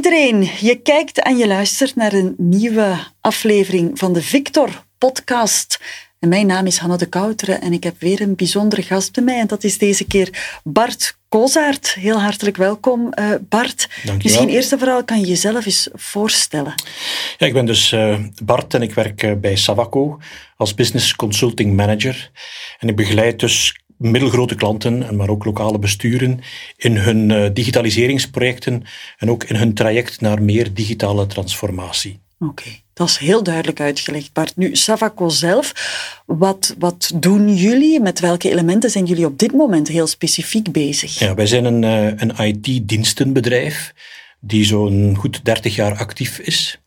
Iedereen. Je kijkt en je luistert naar een nieuwe aflevering van de Victor podcast. En mijn naam is Hanne de Kouteren en ik heb weer een bijzondere gast bij mij. En dat is deze keer Bart Kozaert. Heel hartelijk welkom, uh, Bart. Misschien eerst en vooral kan je jezelf eens voorstellen. Ja, ik ben dus uh, Bart en ik werk uh, bij Savaco als Business Consulting Manager. En ik begeleid dus middelgrote klanten, maar ook lokale besturen, in hun uh, digitaliseringsprojecten en ook in hun traject naar meer digitale transformatie. Oké, dat is heel duidelijk uitgelegd, Bart. Nu, Savaco zelf, wat, wat doen jullie? Met welke elementen zijn jullie op dit moment heel specifiek bezig? Ja, wij zijn een, uh, een IT-dienstenbedrijf die zo'n goed 30 jaar actief is.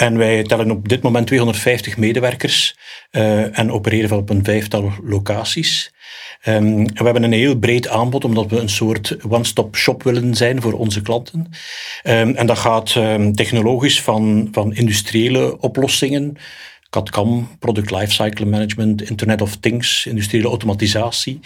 En wij tellen op dit moment 250 medewerkers uh, en opereren op een vijftal locaties. Um, we hebben een heel breed aanbod, omdat we een soort one-stop shop willen zijn voor onze klanten. Um, en dat gaat um, technologisch van, van industriële oplossingen, CAD-CAM, Product Lifecycle Management, Internet of Things, industriële automatisatie,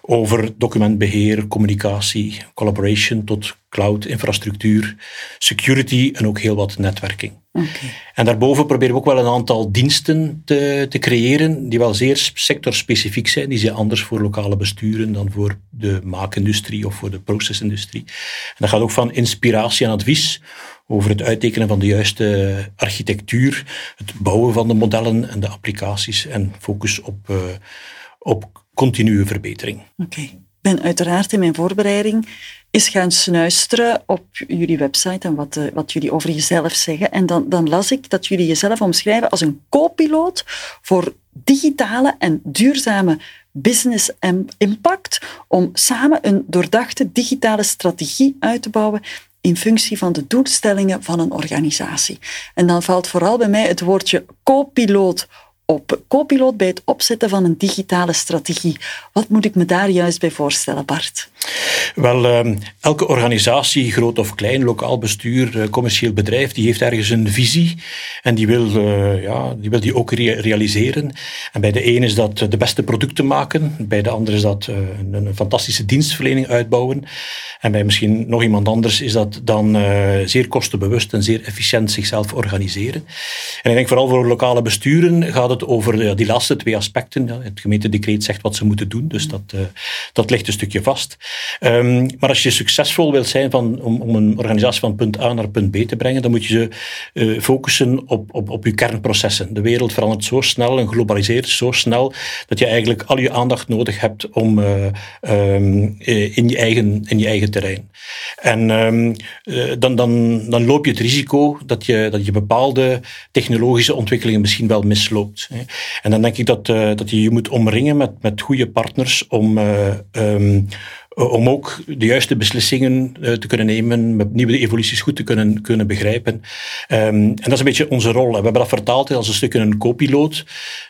over documentbeheer, communicatie, collaboration tot cloud, infrastructuur, security en ook heel wat netwerking. Okay. En daarboven proberen we ook wel een aantal diensten te, te creëren die wel zeer sectorspecifiek zijn. Die zijn anders voor lokale besturen dan voor de maakindustrie of voor de procesindustrie. En dat gaat ook van inspiratie en advies over het uittekenen van de juiste architectuur, het bouwen van de modellen en de applicaties en focus op, uh, op continue verbetering. Oké. Ik ben uiteraard in mijn voorbereiding is gaan snuisteren op jullie website en wat, uh, wat jullie over jezelf zeggen. En dan, dan las ik dat jullie jezelf omschrijven als een co-piloot voor digitale en duurzame business impact om samen een doordachte digitale strategie uit te bouwen in functie van de doelstellingen van een organisatie. En dan valt vooral bij mij het woordje co-piloot op. Co-piloot bij het opzetten van een digitale strategie. Wat moet ik me daar juist bij voorstellen, Bart? Wel, ehm, elke organisatie, groot of klein, lokaal bestuur, eh, commercieel bedrijf, die heeft ergens een visie en die wil, uh, ja, die, wil die ook realiseren. En bij de een is dat de beste producten maken, bij de ander is dat een, fantastische dienstverlening uitbouwen. En bij misschien nog iemand anders is dat dan zeer kostenbewust en zeer efficiënt zichzelf organiseren. En ik denk vooral voor lokale besturen gaat het over die laatste twee aspecten. Ja, het gemeentedecreet zegt wat ze moeten doen, dus dat, dat ligt een stukje vast. Um, maar als je succesvol wilt zijn van, om, om, een organisatie van punt A naar punt B te brengen, dan moet je ze uh, focussen op, op, op je kernprocessen. De wereld verandert zo snel en globaliseert zo snel dat je eigenlijk al je aandacht nodig hebt om, uh, um, in, je eigen, in je eigen terrein. En um, dan, dan, dan loop je het risico dat je, dat je bepaalde technologische ontwikkelingen misschien wel misloopt. En dan denk ik dat, dat je je moet omringen met, met goede partners om eh, om ook de juiste beslissingen uh, te kunnen nemen, met nieuwe evoluties goed te kunnen, kunnen begrijpen. Um, en dat is een beetje onze rol. We hebben dat vertaald als een stuk in een co-piloot.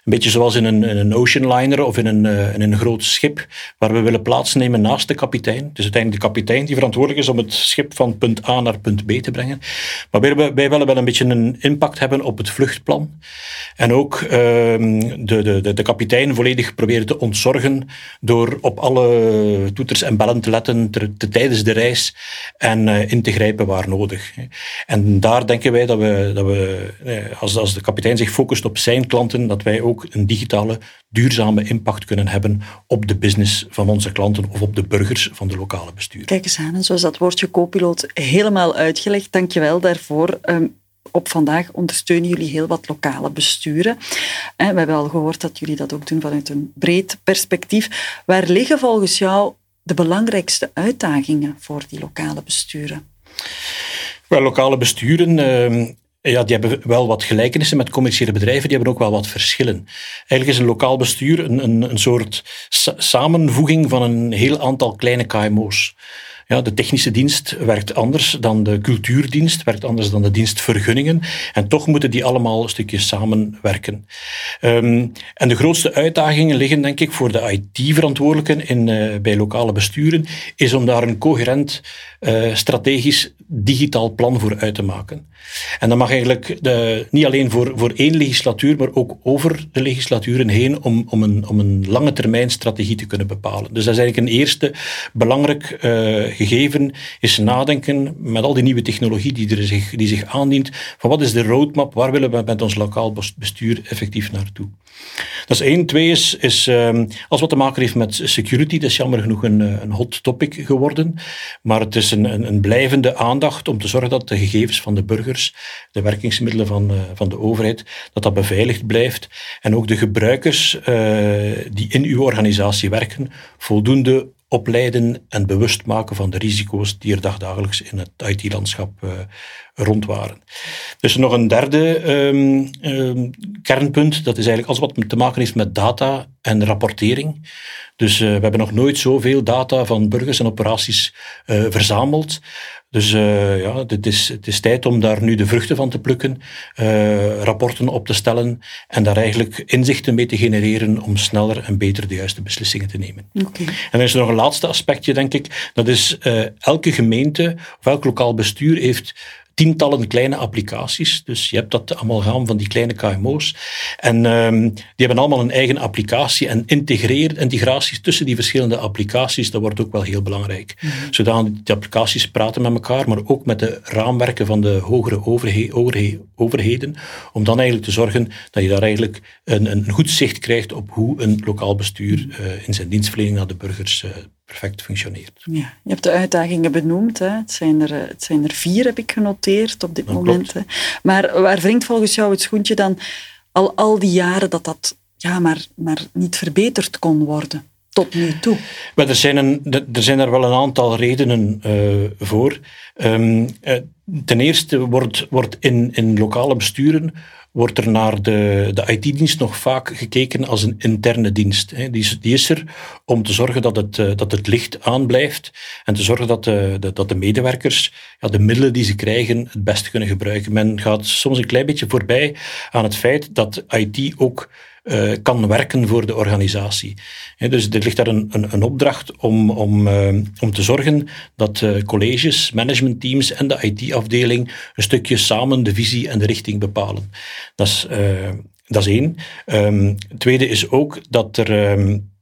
Een beetje zoals in een, een ocean liner of in een, in een groot schip, waar we willen plaatsnemen naast de kapitein. Is uiteindelijk de kapitein die verantwoordelijk is om het schip van punt A naar punt B te brengen. Maar wij, willen wel een beetje een impact hebben op het vluchtplan. En ook um, de, de, de, de kapitein volledig proberen te ontzorgen door op alle toeters en bellen te letten te, tijdens de reis en uh, in te grijpen waar nodig. En daar denken wij dat we, dat we eh, als, als de kapitein zich focust op zijn klanten, dat wij ook een digitale, duurzame impact kunnen hebben op de business van onze klanten of op de burgers van de lokale bestuur. Kijk eens aan, zoals dat woordje co-piloot helemaal uitgelegd. Dank je wel daarvoor. Um, op vandaag ondersteunen jullie heel wat lokale besturen. We hebben al gehoord dat jullie dat ook doen vanuit een breed perspectief. Waar liggen volgens jou de belangrijkste uitdagingen voor die lokale besturen? Wel, lokale besturen uh, ja, die hebben wel wat gelijkenissen met commerciële bedrijven, die hebben ook wel wat verschillen. Eigenlijk is een lokaal bestuur een, een, een soort samenvoeging van een heel aantal kleine KMO's. Ja, de technische dienst werkt anders dan de cultuurdienst, werkt anders dan de dienstvergunningen. En toch moeten die allemaal een stukje samenwerken. Um, en de grootste uitdagingen liggen, denk ik, voor de IT-verantwoordelijken in, uh, bij lokale besturen, is om daar een coherent uh, strategisch digitaal plan voor uit te maken. En dat mag eigenlijk de, niet alleen voor, voor één legislatuur, maar ook over de legislaturen heen om, om, een, om een lange termijn strategie te kunnen bepalen. Dus dat is eigenlijk een eerste belangrijk uh, gegeven is nadenken met al die nieuwe technologie die, er zich, die zich aandient, van wat is de roadmap, waar willen we met ons lokaal bestuur effectief naartoe. Dat is één. Twee is, is um, als wat te maken heeft met security, dat is jammer genoeg een, een hot topic geworden, maar het is een, een, blijvende aandacht om te zorgen dat de gegevens van de burgers, de werkingsmiddelen van, uh, van de overheid, dat dat beveiligd blijft en ook de gebruikers uh, die in uw organisatie werken voldoende opleiden en bewust maken van de risico's die er dagdagelijks in het IT-landschap uh, rond waren. Dus nog een derde um, um, kernpunt, dat is eigenlijk alles wat te maken heeft met data en rapportering. Dus uh, we hebben nog nooit zoveel data van burgers en operaties uh, verzameld. Dus uh, ja, het is, het is tijd om daar nu de vruchten van te plukken, uh, rapporten op te stellen en daar eigenlijk inzichten mee te genereren om sneller en beter de juiste beslissingen te nemen. Okay. En dan is er nog een laatste aspectje, denk ik. Dat is uh, elke gemeente of elk lokaal bestuur heeft tientallen kleine applicaties. Dus je hebt dat amalgaam van die kleine KMO's. En um, die hebben allemaal een eigen applicatie. En integreren, integraties tussen die verschillende applicaties, dat wordt ook wel heel belangrijk. Mm -hmm. Zodat die applicaties praten met elkaar, maar ook met de raamwerken van de hogere overhe overhe overheden. Om dan eigenlijk te zorgen dat je daar eigenlijk een, een goed zicht krijgt op hoe een lokaal bestuur uh, in zijn dienstverlening naar de burgers uh, perfect functioneert. Ja, je hebt de uitdagingen benoemd. Hè. Het, zijn er, het zijn er vier, heb ik genoteerd op dit dat moment. Hè. Maar waar wringt volgens jou het schoentje dan al, al die jaren dat dat ja, maar, maar niet verbeterd kon worden? Tot nu toe. Maar er, zijn een, er zijn er wel een aantal redenen uh, voor. Um, uh, ten eerste wordt, wordt in, in lokale besturen wordt er naar de, de IT-dienst nog vaak gekeken als een interne dienst. Die is, die is er om te zorgen dat het, dat het licht aanblijft en te zorgen dat de, dat de medewerkers ja, de middelen die ze krijgen het beste kunnen gebruiken. Men gaat soms een klein beetje voorbij aan het feit dat IT ook uh, kan werken voor de organisatie. Dus er ligt daar een, een, een opdracht om, om, uh, om te zorgen dat uh, colleges, managementteams en de IT-afdeling een stukje samen de visie en de richting bepalen. Dat is, dat is één. Um, tweede is ook dat er. Um,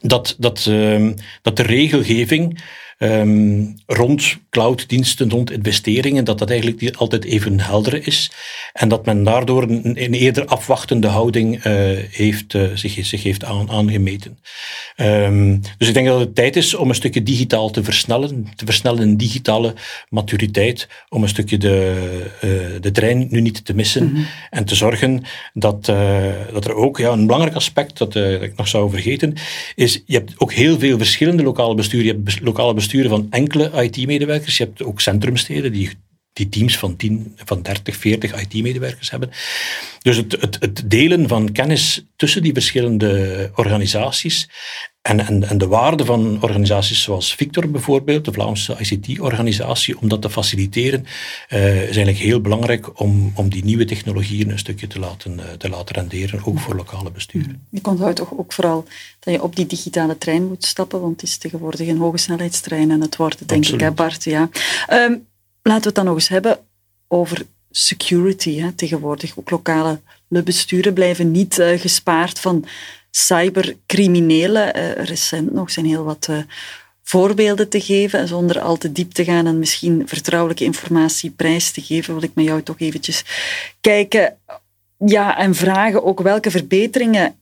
dat, dat, um, dat de regelgeving um, rond clouddiensten, rond investeringen, dat dat eigenlijk niet altijd even helder is. En dat men daardoor een, een eerder afwachtende houding uh, heeft, uh, zich, zich heeft aan, aangemeten. Um, dus ik denk dat het tijd is om een stukje digitaal te versnellen, te versnellen in digitale maturiteit, om een stukje de, uh, de trein nu niet te missen mm -hmm. en te zorgen dat, dat er ook, ja, een belangrijk aspect dat, dat ik nog zou vergeten, is je hebt ook heel veel verschillende lokale besturen. Je hebt lokale besturen besturen van enkele IT-medewerkers. Je hebt ook centrumsteden die, die teams van, 10, van 30, 40 IT-medewerkers hebben. Dus het, het, het delen van kennis tussen die verschillende organisaties en, en, en, de waarde van organisaties zoals Victor bijvoorbeeld, de Vlaamse ICT-organisatie, om dat te faciliteren, uh, is eigenlijk heel belangrijk om, om die nieuwe technologieën een stukje te laten, uh, te laten renderen, ook voor lokale besturen. Je onthoudt toch ook vooral dat je op die digitale trein moet stappen, want het is tegenwoordig een hoge snelheidstrein en het wordt, denk Absoluut. ik, hè Bart. Ja. Um, laten we het dan nog eens hebben over security. Hè. Tegenwoordig ook lokale besturen blijven niet uh, gespaard van cybercriminelen. Uh, recent nog zijn heel wat uh, voorbeelden te geven. Zonder al te diep te gaan en misschien vertrouwelijke informatie prijs te geven, wil ik met jou toch eventjes kijken ja, en vragen ook welke verbeteringen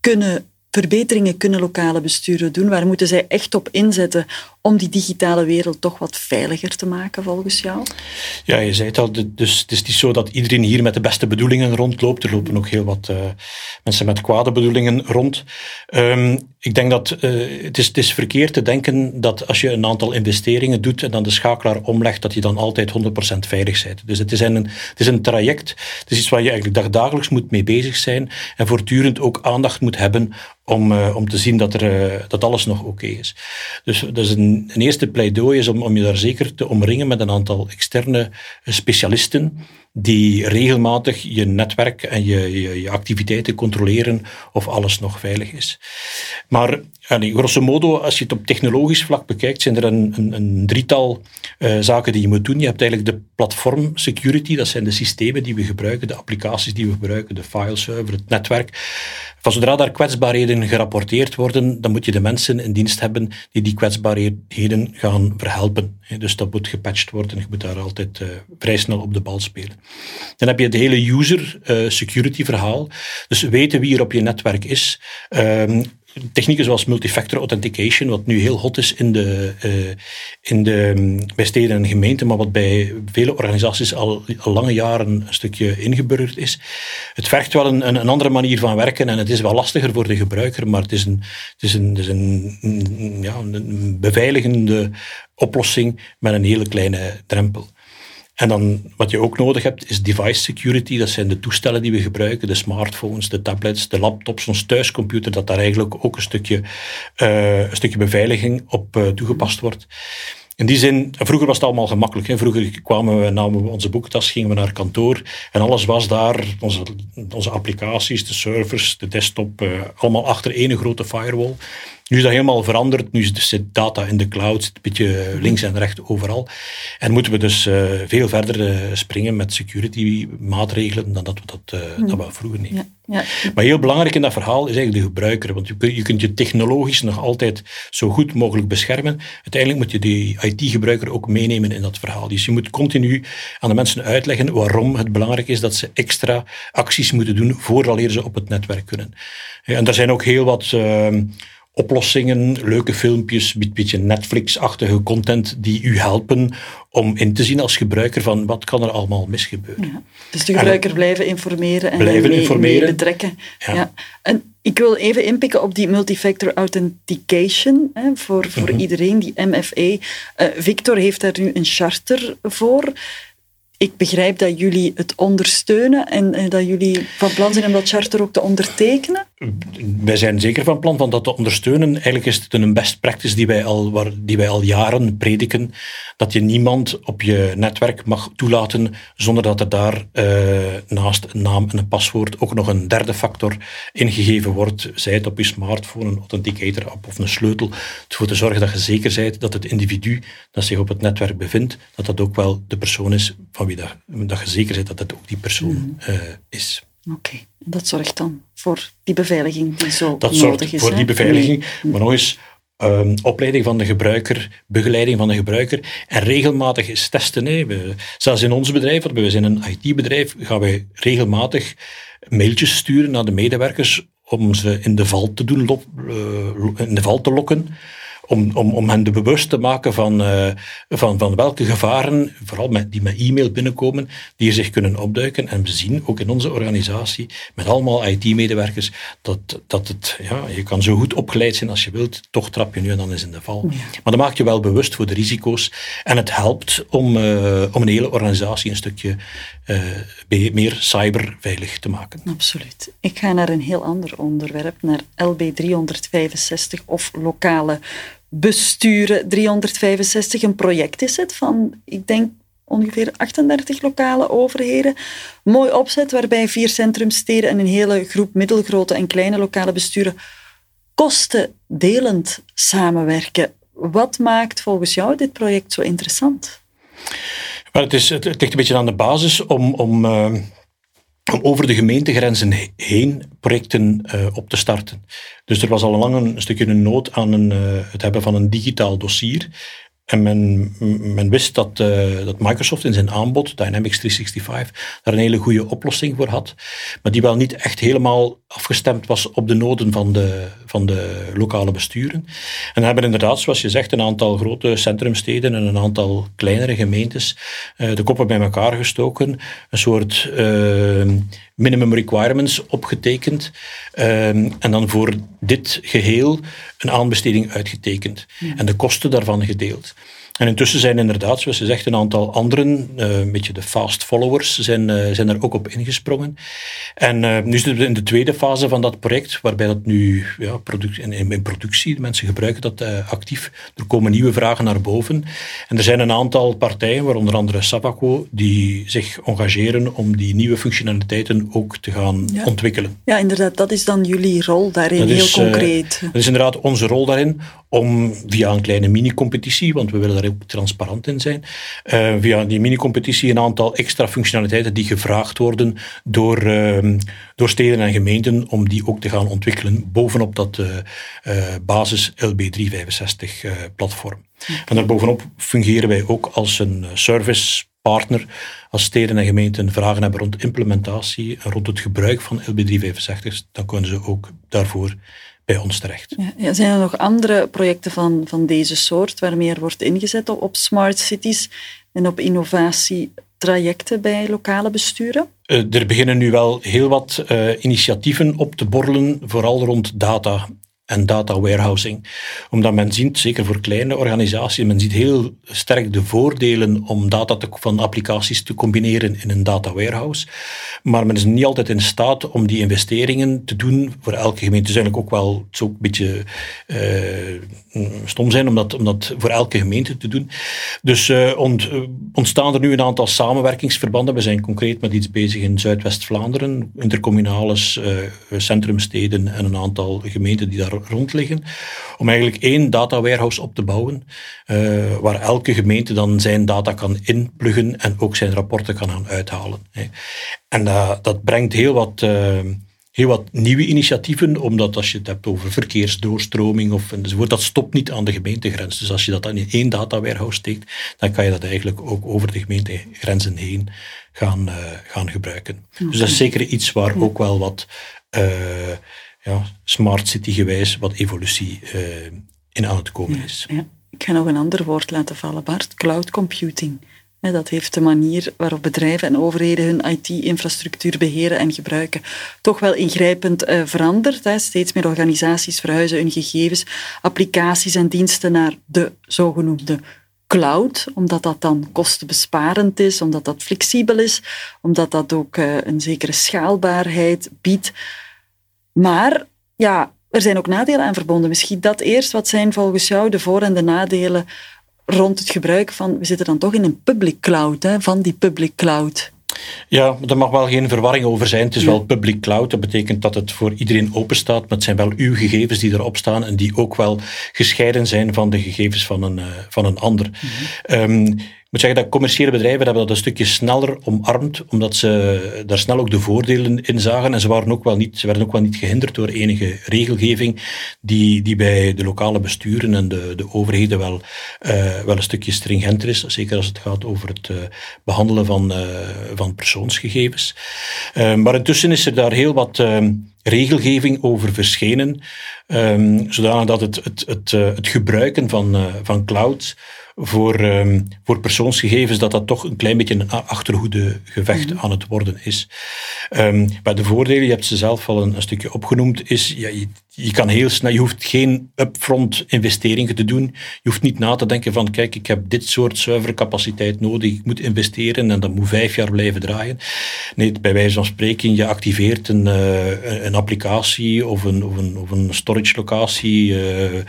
kunnen verbeteringen kunnen lokale besturen doen? Waar moeten zij echt op inzetten om die digitale wereld toch wat veiliger te maken, volgens jou? Ja, je zei het al, dus het is niet zo dat iedereen hier met de beste bedoelingen rondloopt. Er lopen ook heel wat uh, mensen met kwade bedoelingen rond. Um, ik denk dat uh, het, is, het is verkeerd te denken dat als je een aantal investeringen doet en dan de schakelaar omlegt, dat je dan altijd 100% veilig bent. Dus het is, een, het is een traject, het is iets waar je eigenlijk dagdagelijks moet mee bezig zijn en voortdurend ook aandacht moet hebben om, uh, om te zien dat, er, dat alles nog oké is. Dus, dus een, een, eerste pleidooi is om, om je daar zeker te omringen met een aantal externe specialisten die regelmatig je netwerk en je, je, je activiteiten controleren of alles nog veilig is. Maar allee, grosso modo, als je het op technologisch vlak bekijkt, zijn er een, een, een drietal uh, zaken die je moet doen. Je hebt eigenlijk de platform security, dat zijn de systemen die we gebruiken, de applicaties die we gebruiken, de fileserver, het netwerk. Van zodra daar kwetsbaarheden gerapporteerd worden, dan moet je de mensen in dienst hebben die die kwetsbaarheden gaan verhelpen. Dus dat moet gepatcht worden. Je moet daar altijd uh, vrij snel op de bal spelen. Dan heb je het hele user uh, security verhaal. Dus weten wie er op je netwerk is. Um, technieken zoals multifactor authentication, wat nu heel hot is in de, uh, in de, mm, bij steden en gemeenten, maar wat bij vele organisaties al, al, lange jaren een stukje ingeburgerd is. Het vergt wel een, een, andere manier van werken en het is wel lastiger voor de gebruiker, maar het is een, het is een, het is een, ja, een beveiligende oplossing met een hele kleine drempel. En dan wat je ook nodig hebt is device security. Dat zijn de toestellen die we gebruiken, de smartphones, de tablets, de laptops, ons thuiscomputer, dat daar eigenlijk ook een stukje, uh, een stukje beveiliging op uh, toegepast wordt. In die zin, vroeger was het allemaal gemakkelijk. Hè. Vroeger kwamen we, namen we onze boektas, gingen we naar kantoor en alles was daar, onze, onze applicaties, de servers, de desktop, uh, allemaal achter één grote firewall. Nu is dat helemaal veranderd. Nu zit data in de cloud, een beetje links en rechts overal. En moeten we dus uh, veel verder uh, springen met security maatregelen dan dat we dat, uh, dat we vroeger niet. Ja, ja. Maar heel belangrijk in dat verhaal is eigenlijk de gebruiker. Want je, je kunt je technologisch nog altijd zo goed mogelijk beschermen. Uiteindelijk moet je die IT-gebruiker ook meenemen in dat verhaal. Dus je moet continu aan de mensen uitleggen waarom het belangrijk is dat ze extra acties moeten doen voordat ze op het netwerk kunnen. En daar zijn ook heel wat ehm, oplossingen, leuke filmpjes, een beetje Netflix-achtige content die u helpen om in te zien als gebruiker van wat kan er allemaal misgebeuren. Ja, dus de gebruiker blijven informeren en blijven mee, informeren. Mee betrekken. Ja. En ik wil even inpikken op die multifactor authentication hè, voor, voor mhm. iedereen, die MFA. Uh, Victor heeft daar nu een charter voor ik begrijp dat jullie het ondersteunen en, dat jullie van plan zijn om dat charter ook te ondertekenen. Wij zijn zeker van plan van dat te ondersteunen. Eigenlijk is het een best practice die wij al, die wij al jaren prediken. Dat je niemand op je netwerk mag toelaten zonder dat er daar uh, naast een naam en een paswoord ook nog een derde factor ingegeven wordt. Zij het op je smartphone, een authenticator app of een sleutel. Ervoor te zorgen dat je zeker bent dat het individu dat zich op het netwerk bevindt, dat dat ook wel de persoon is van wie dat, dat je zeker bent dat het ook die persoon uh, is. Oké, okay. dat zorgt dan voor die beveiliging die zo dat nodig is. Dat zorgt voor die beveiliging, maar nog eens, um, opleiding van de gebruiker, begeleiding van de gebruiker en regelmatig is testen. Hè. We, zelfs in ons bedrijf, want we zijn een IT-bedrijf, gaan wij regelmatig mailtjes sturen naar de medewerkers om ze in de val te, doen, uh, in de val te lokken om, om, om hen de bewust te maken van, uh, van, van welke gevaren, vooral met, die met e-mail binnenkomen, die er zich kunnen opduiken. En we zien ook in onze organisatie, met allemaal IT-medewerkers, dat, dat het, ja, je kan zo goed opgeleid zijn als je wilt, toch trap je nu en dan eens in de val. Maar dat maakt je wel bewust voor de risico's en het helpt om, uh, om een hele organisatie een stukje uh, meer cyberveilig te maken. Absoluut. Ik ga naar een heel ander onderwerp, naar LB 365 of lokale besturen 365. Een project is het van, ik denk, ongeveer 38 lokale overheden. Mooi opzet waarbij vier centrumsteden en een hele groep middelgrote en kleine lokale besturen kostendelend samenwerken. Wat maakt volgens jou dit project zo interessant? Wel, het, is, het, ligt een beetje aan de basis om, om uh, om over de gemeentegrenzen heen projecten uh, op te starten. Dus er was al lang een, stukje een nood aan een, uh, het hebben van een digitaal dossier. En men, men wist dat, uh, dat Microsoft in zijn aanbod, Dynamics 365, daar een hele goede oplossing voor had, maar die wel niet echt helemaal afgestemd was op de noden van de, van de lokale besturen. En hebben inderdaad, zoals je zegt, een aantal grote centrumsteden en een aantal kleinere gemeentes uh, de koppen bij elkaar gestoken, een soort uh, minimum requirements opgetekend en dan voor dit geheel een aanbesteding uitgetekend en de kosten daarvan gedeeld. En intussen zijn inderdaad, zoals je zegt, een aantal anderen, uh, een beetje de fast followers, zijn, uh, zijn er ook op ingesprongen. En uh, nu zitten we in de tweede fase van dat project, waarbij dat nu ja, product, in, in productie, mensen gebruiken dat actief. Er komen nieuwe vragen naar boven. En er zijn een aantal partijen, waaronder andere Sabaco, die zich engageren om die nieuwe functionaliteiten ook te gaan ontwikkelen. Ja, inderdaad, dat is dan jullie rol daarin, heel concreet. dat is inderdaad onze rol daarin, om via een kleine mini-competitie, want we willen daar ook transparant in zijn, uh, via die mini-competitie een aantal extra functionaliteiten die gevraagd worden door, uh, door steden en gemeenten om die ook te gaan ontwikkelen bovenop dat uh, basis LB365 platform. En daarbovenop fungeren wij ook als een service partner als steden en gemeenten vragen hebben rond implementatie en rond het gebruik van LB365, dan kunnen ze ook daarvoor bij ons terecht. Ja, zijn er nog andere projecten van, van deze soort waarmee er wordt ingezet op, smart cities en op innovatietrajecten bij lokale besturen? Uh, er beginnen nu wel heel wat uh, initiatieven op te borrelen, vooral rond data en data warehousing. Omdat men ziet, zeker voor kleine organisaties, men ziet heel sterk de voordelen om data te, van applicaties te combineren in een data warehouse. Maar men is niet altijd in staat om die investeringen te doen voor elke gemeente. Is eigenlijk ook wel, het een beetje uh, stom zijn om dat, om dat voor elke gemeente te doen. Dus uh, ont, ontstaan er nu een aantal samenwerkingsverbanden. We zijn concreet met iets bezig in Zuidwest-Vlaanderen, intercommunales, centrumsteden en een aantal gemeenten die daar rond liggen, om eigenlijk één data warehouse op te bouwen, uh, waar elke gemeente dan zijn data kan inpluggen en ook zijn rapporten kan gaan uithalen. Hè. En uh, dat brengt heel wat, uh, heel wat nieuwe initiatieven, omdat als je het hebt over verkeersdoorstroming of enzovoort, dat stopt niet aan de gemeentegrens. Dus als je dat dan in één data warehouse steekt, dan kan je dat eigenlijk ook over de gemeentegrenzen heen gaan, gaan gebruiken. Dus dat is zeker iets waar ook wel wat ja, smart city gewijs wat evolutie uh, in aan het komen is. Ja, Ik ga nog een ander woord laten vallen, Bart. Cloud computing. Dat heeft de manier waarop bedrijven en overheden hun IT-infrastructuur beheren en gebruiken toch wel ingrijpend uh, veranderd. Steeds meer organisaties verhuizen hun gegevens, applicaties en diensten naar de zogenoemde cloud, omdat dat dan kostenbesparend is, omdat dat flexibel is, omdat dat ook uh, een zekere schaalbaarheid biedt. Maar ja, er zijn ook nadelen aan verbonden. Misschien dat eerst. Wat zijn volgens jou de voor- en de nadelen rond het gebruik van... We zitten dan toch in een public cloud, hè, van die public cloud. Ja, er mag wel geen verwarring over zijn. Het is wel public cloud. Dat betekent dat het voor iedereen open staat. Maar het zijn wel uw gegevens die erop staan en die ook wel gescheiden zijn van de gegevens van een, uh, van een ander. Mm um, moet zeggen dat commerciële bedrijven hebben dat een stukje sneller omarmd, omdat ze daar snel ook de voordelen in zagen. En ze, waren ook wel niet, ze werden ook wel niet gehinderd door enige regelgeving die, die bij de lokale besturen en de, de overheden wel, uh, wel een stukje stringenter is. Zeker als het gaat over het uh, behandelen van, uh, van persoonsgegevens. maar intussen is er daar heel wat regelgeving over verschenen, um, zodanig dat het, het, het, het gebruiken van, van cloud voor, um, voor persoonsgegevens, dat dat toch een klein beetje een achterhoede gevecht mhm. aan het worden is. Um, maar de voordelen, je hebt ze zelf al een, een stukje opgenoemd, is ja, je, je kan heel snel, je hoeft geen upfront investeringen te doen. Je hoeft niet na te denken van, kijk, ik heb dit soort zuivercapaciteit nodig, ik moet investeren en dat moet vijf jaar blijven draaien. Nee, bij wijze van spreken, je activeert een, uh, een applicatie of een, of een, of een storage locatie uh, uh,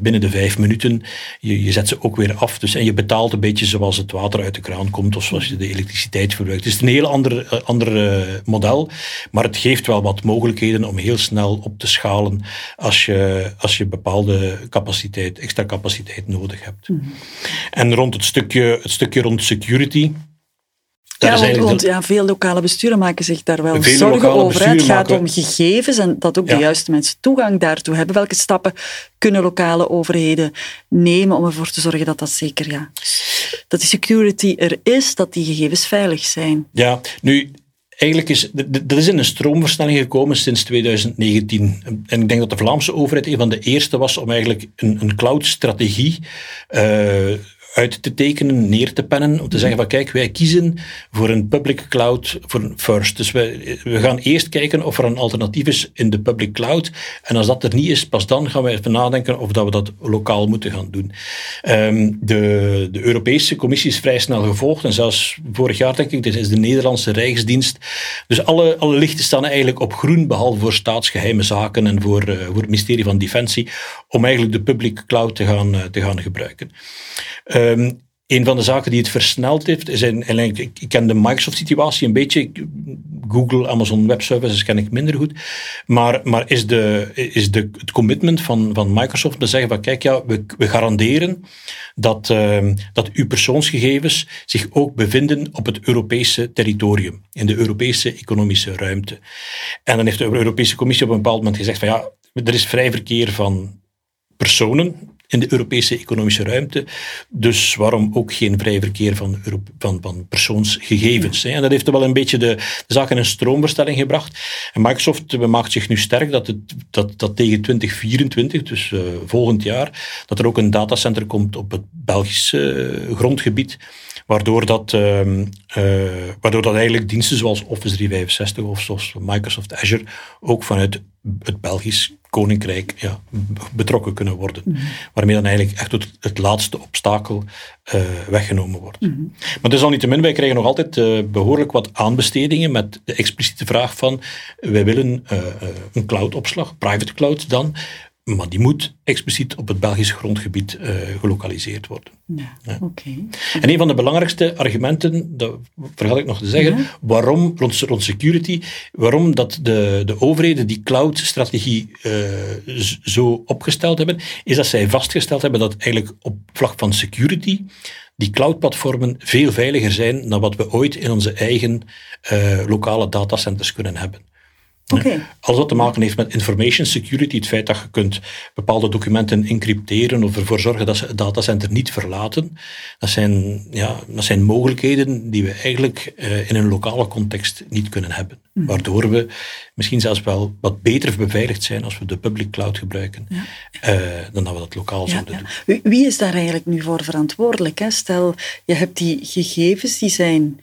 binnen de vijf minuten. Je, je zet ze ook weer af. Dus, en je betaalt een beetje zoals het water uit de kraan komt of zoals je de elektriciteit verbruikt. Het is een heel ander, ander model, maar het geeft wel wat mogelijkheden om heel snel op te schalen als je, als je bepaalde capaciteit, extra capaciteit nodig hebt. Mhm. En rond het stukje, het stukje rond security. Ja, want, ja, veel lokale besturen maken zich daar wel zorgen over. Het gaat om gegevens en dat ook de juiste mensen toegang daartoe hebben. Welke stappen kunnen lokale overheden nemen om ervoor te zorgen dat dat zeker, ja, dat die security er is, dat die gegevens veilig zijn? Ja, nu, eigenlijk is, er is een stroomversnelling gekomen sinds 2019. En ik denk dat de Vlaamse overheid een van de eerste was om eigenlijk een, een cloud-strategie uh, uit te tekenen, neer te pennen, om te zeggen van kijk, wij kiezen voor een public cloud voor first. Dus we, we gaan eerst kijken of er een alternatief is in de public cloud. En als dat er niet is, pas dan gaan wij even nadenken of dat we dat lokaal moeten gaan doen. Ehm, de, de Europese Commissie is vrij snel gevolgd en zelfs vorig jaar denk ik, dit is de Nederlandse Rijksdienst. Dus alle, alle lichten staan eigenlijk op groen, behalve voor staatsgeheime zaken en voor, uh, voor het ministerie van Defensie, om eigenlijk de public cloud te gaan, uh, te gaan gebruiken. Um, een van de zaken die het versneld heeft, is eigenlijk, ik ken de Microsoft-situatie een beetje. Google, Amazon Web Services ken ik minder goed. Maar, maar is, de, is de, het commitment van, van Microsoft te zeggen van kijk, ja, we, we garanderen dat, uh, dat uw persoonsgegevens zich ook bevinden op het Europese territorium, in de Europese economische ruimte. En dan heeft de Europese Commissie op een bepaald moment gezegd van ja, er is vrij verkeer van personen in de Europese economische ruimte. Dus waarom ook geen vrij verkeer van, van, van persoonsgegevens? En dat heeft wel een beetje de, zaak in een stroomverstelling gebracht. En Microsoft maakt zich nu sterk dat, het, dat, dat tegen 2024, dus uh, volgend jaar, dat er ook een datacenter komt op het Belgische uh, grondgebied waardoor dat, uh, uh, waardoor dat eigenlijk diensten zoals Office 365 of zoals Microsoft Azure ook vanuit het Belgisch koninkrijk ja, betrokken kunnen worden. Mm -hmm. Waarmee dan eigenlijk echt het, het laatste obstakel uh, weggenomen wordt. Mm -hmm. Maar desalniettemin, wij krijgen nog altijd uh, behoorlijk wat aanbestedingen met de expliciete vraag van wij willen uh, een cloudopslag, private cloud dan, maar die moet expliciet op het Belgisch grondgebied uh, gelokaliseerd worden. Ja, ja. Okay. En een van de belangrijkste argumenten, dat vergat ik nog te zeggen, ja. waarom rond, rond, security, waarom dat de, de overheden die cloud-strategie uh, zo opgesteld hebben, is dat zij vastgesteld hebben dat eigenlijk op vlak van security die cloud-platformen veel veiliger zijn dan wat we ooit in onze eigen uh, lokale datacenters kunnen hebben. Okay. Alles wat te maken heeft met information security, het feit dat je kunt bepaalde documenten encrypteren of ervoor zorgen dat ze het datacenter niet verlaten, dat zijn, ja, dat zijn mogelijkheden die we eigenlijk uh, in een lokale context niet kunnen hebben. Mm. Waardoor we misschien zelfs wel wat beter beveiligd zijn als we de public cloud gebruiken, ja. uh, dan dat we dat lokaal ja, zouden ja. doen. Wie is daar eigenlijk nu voor verantwoordelijk? Hè? Stel, je hebt die gegevens die zijn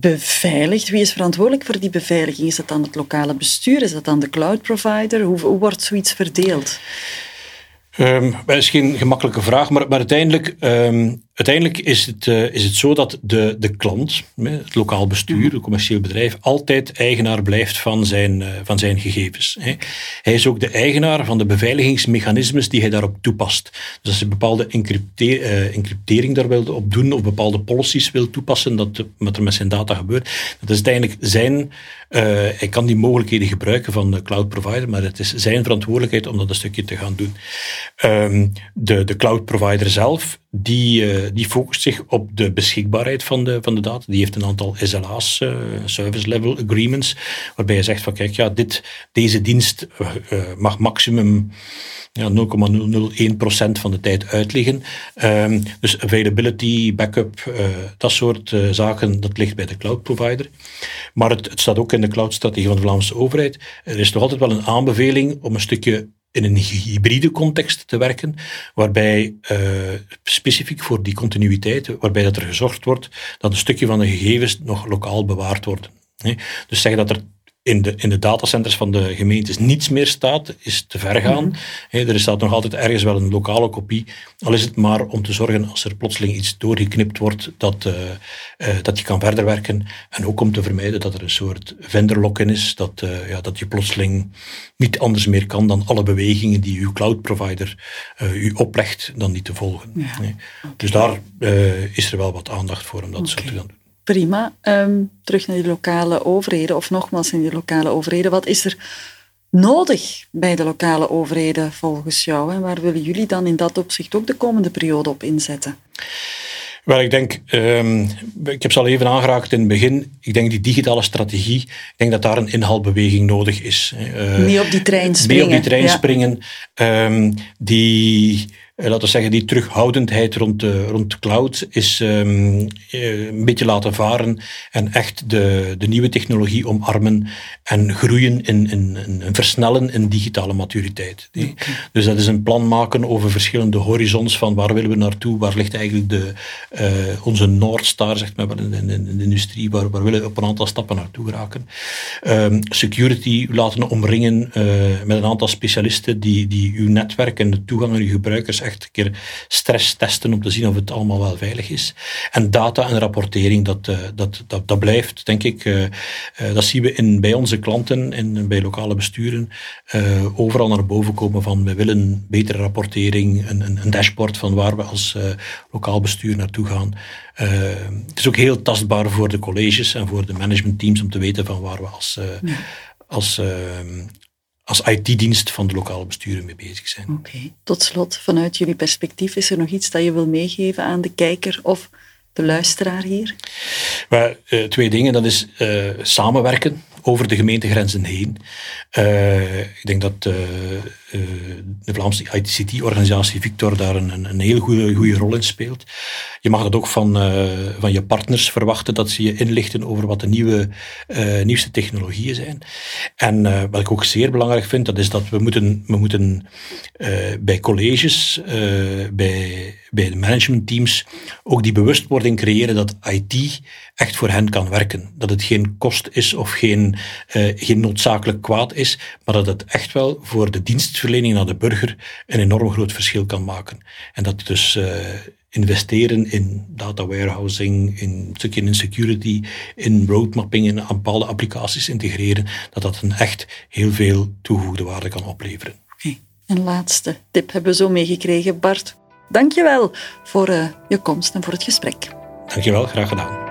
beveiligd. Wie is verantwoordelijk voor die beveiliging? Is dat dan het lokale bestuur? Is dat dan de cloud provider? Hoe, wordt zoiets verdeeld? Um, dat is geen gemakkelijke vraag, maar, maar uiteindelijk, um, uiteindelijk is, het, uh, is het zo dat de, de klant, het lokaal bestuur, het commercieel bedrijf, altijd eigenaar blijft van zijn, uh, van zijn gegevens. Hè. Hij is ook de eigenaar van de beveiligingsmechanismes die hij daarop toepast. Dus als hij bepaalde encrypte uh, encryptering daar wil op doen of bepaalde policies wil toepassen, dat wat er met zijn data gebeurt, dat is uiteindelijk zijn hij kan die mogelijkheden gebruiken van de cloud provider, maar het is zijn verantwoordelijkheid om dat een stukje te gaan doen. Um, de, de cloud provider zelf, die, uh, die focust zich op de beschikbaarheid van de, van de data. Die heeft een aantal SLA's, uh, Service Level Agreements, waarbij je zegt van kijk, ja, dit, deze dienst mag maximum ja, 0,001% van de tijd uitliggen. Um, dus availability, backup, dat soort zaken, dat ligt bij de cloud provider. Maar het, het staat ook in de cloud-strategie van de Vlaamse overheid. Er is nog altijd wel een aanbeveling om een stukje in een hybride context te werken, waarbij uh, specifiek voor die continuïteit, waarbij dat er gezorgd wordt dat een stukje van de gegevens nog lokaal bewaard worden. Dus zeggen dat er in de, in de datacenters van de gemeentes niets meer staat, is te ver gaan. Mm -hmm. He, er staat nog altijd ergens wel een lokale kopie, al is het maar om te zorgen als er plotseling iets doorgeknipt wordt, dat, uh, uh, dat je kan verder werken. En ook om te vermijden dat er een soort vendor-lock-in is, dat, uh, ja, dat je plotseling niet anders meer kan dan alle bewegingen die uw cloud provider u oplegt, dan niet te volgen. Ja. Nee. Okay. Dus daar is er wel wat aandacht voor om dat okay. zo te gaan doen. Prima. Um, terug naar die lokale overheden, of nogmaals in die lokale overheden. Wat is er nodig bij de lokale overheden volgens jou? En waar willen jullie dan in dat opzicht ook de komende periode op inzetten? Wel, ik denk, um, ik heb ze al even aangeraakt in het begin. Ik denk die digitale strategie, ik denk dat daar een inhaalbeweging nodig is. Uh, mee op die trein springen. Mee op die trein ja. springen. Um, die laten we zeggen, die terughoudendheid rond de, rond de cloud is um, een beetje laten varen en echt de, de nieuwe technologie omarmen en groeien in, in, in, versnellen in digitale maturiteit. Dus dat is een plan maken over verschillende horizons van waar willen we naartoe, waar ligt eigenlijk de, uh, onze Noordstar zeg maar, in, in, in, de industrie, waar, waar willen we op een aantal stappen naartoe geraken. Um, security laten omringen uh, met een aantal specialisten die, die uw netwerk en de toegang aan uw gebruikers echt een keer stress testen om te zien of het allemaal wel veilig is. En data en rapportering, dat, uh, dat, dat, dat blijft, denk ik, dat zien we in, bij onze klanten en bij lokale besturen overal naar boven komen van we willen betere rapportering, een, een, een dashboard van waar we als lokaal bestuur naartoe gaan. Uh, het is ook heel tastbaar voor de colleges en voor de managementteams om te weten van waar we als, ja. als, als IT-dienst van de lokale besturen mee bezig zijn. Oké, tot slot, vanuit jullie perspectief, is er nog iets dat je wil meegeven aan de kijker of de luisteraar hier? Maar, twee dingen. Dat is samenwerken over de gemeentegrenzen heen. Uh, ik denk dat uh, uh, de Vlaamse ICT-organisatie Victor daar een, een heel goede, goede rol in speelt. Je mag dat ook van, van je partners verwachten, dat ze je inlichten over wat de nieuwe, nieuwste technologieën zijn. En wat ik ook zeer belangrijk vind, dat is dat we moeten, we moeten bij colleges, bij, bij de managementteams, ook die bewustwording creëren dat IT echt voor hen kan werken. Dat het geen kost is of geen, uh, geen noodzakelijk kwaad is, maar dat het echt wel voor de dienstverlening aan de burger een enorm groot verschil kan maken. En dat dus uh, investeren in data warehousing, in stukje in security, in roadmapping, in bepaalde applicaties integreren, dat dat een echt heel veel toegevoegde waarde kan opleveren. Okay. Een laatste tip hebben we zo meegekregen. Bart, dankjewel voor uh, je komst en voor het gesprek. Dankjewel, graag gedaan.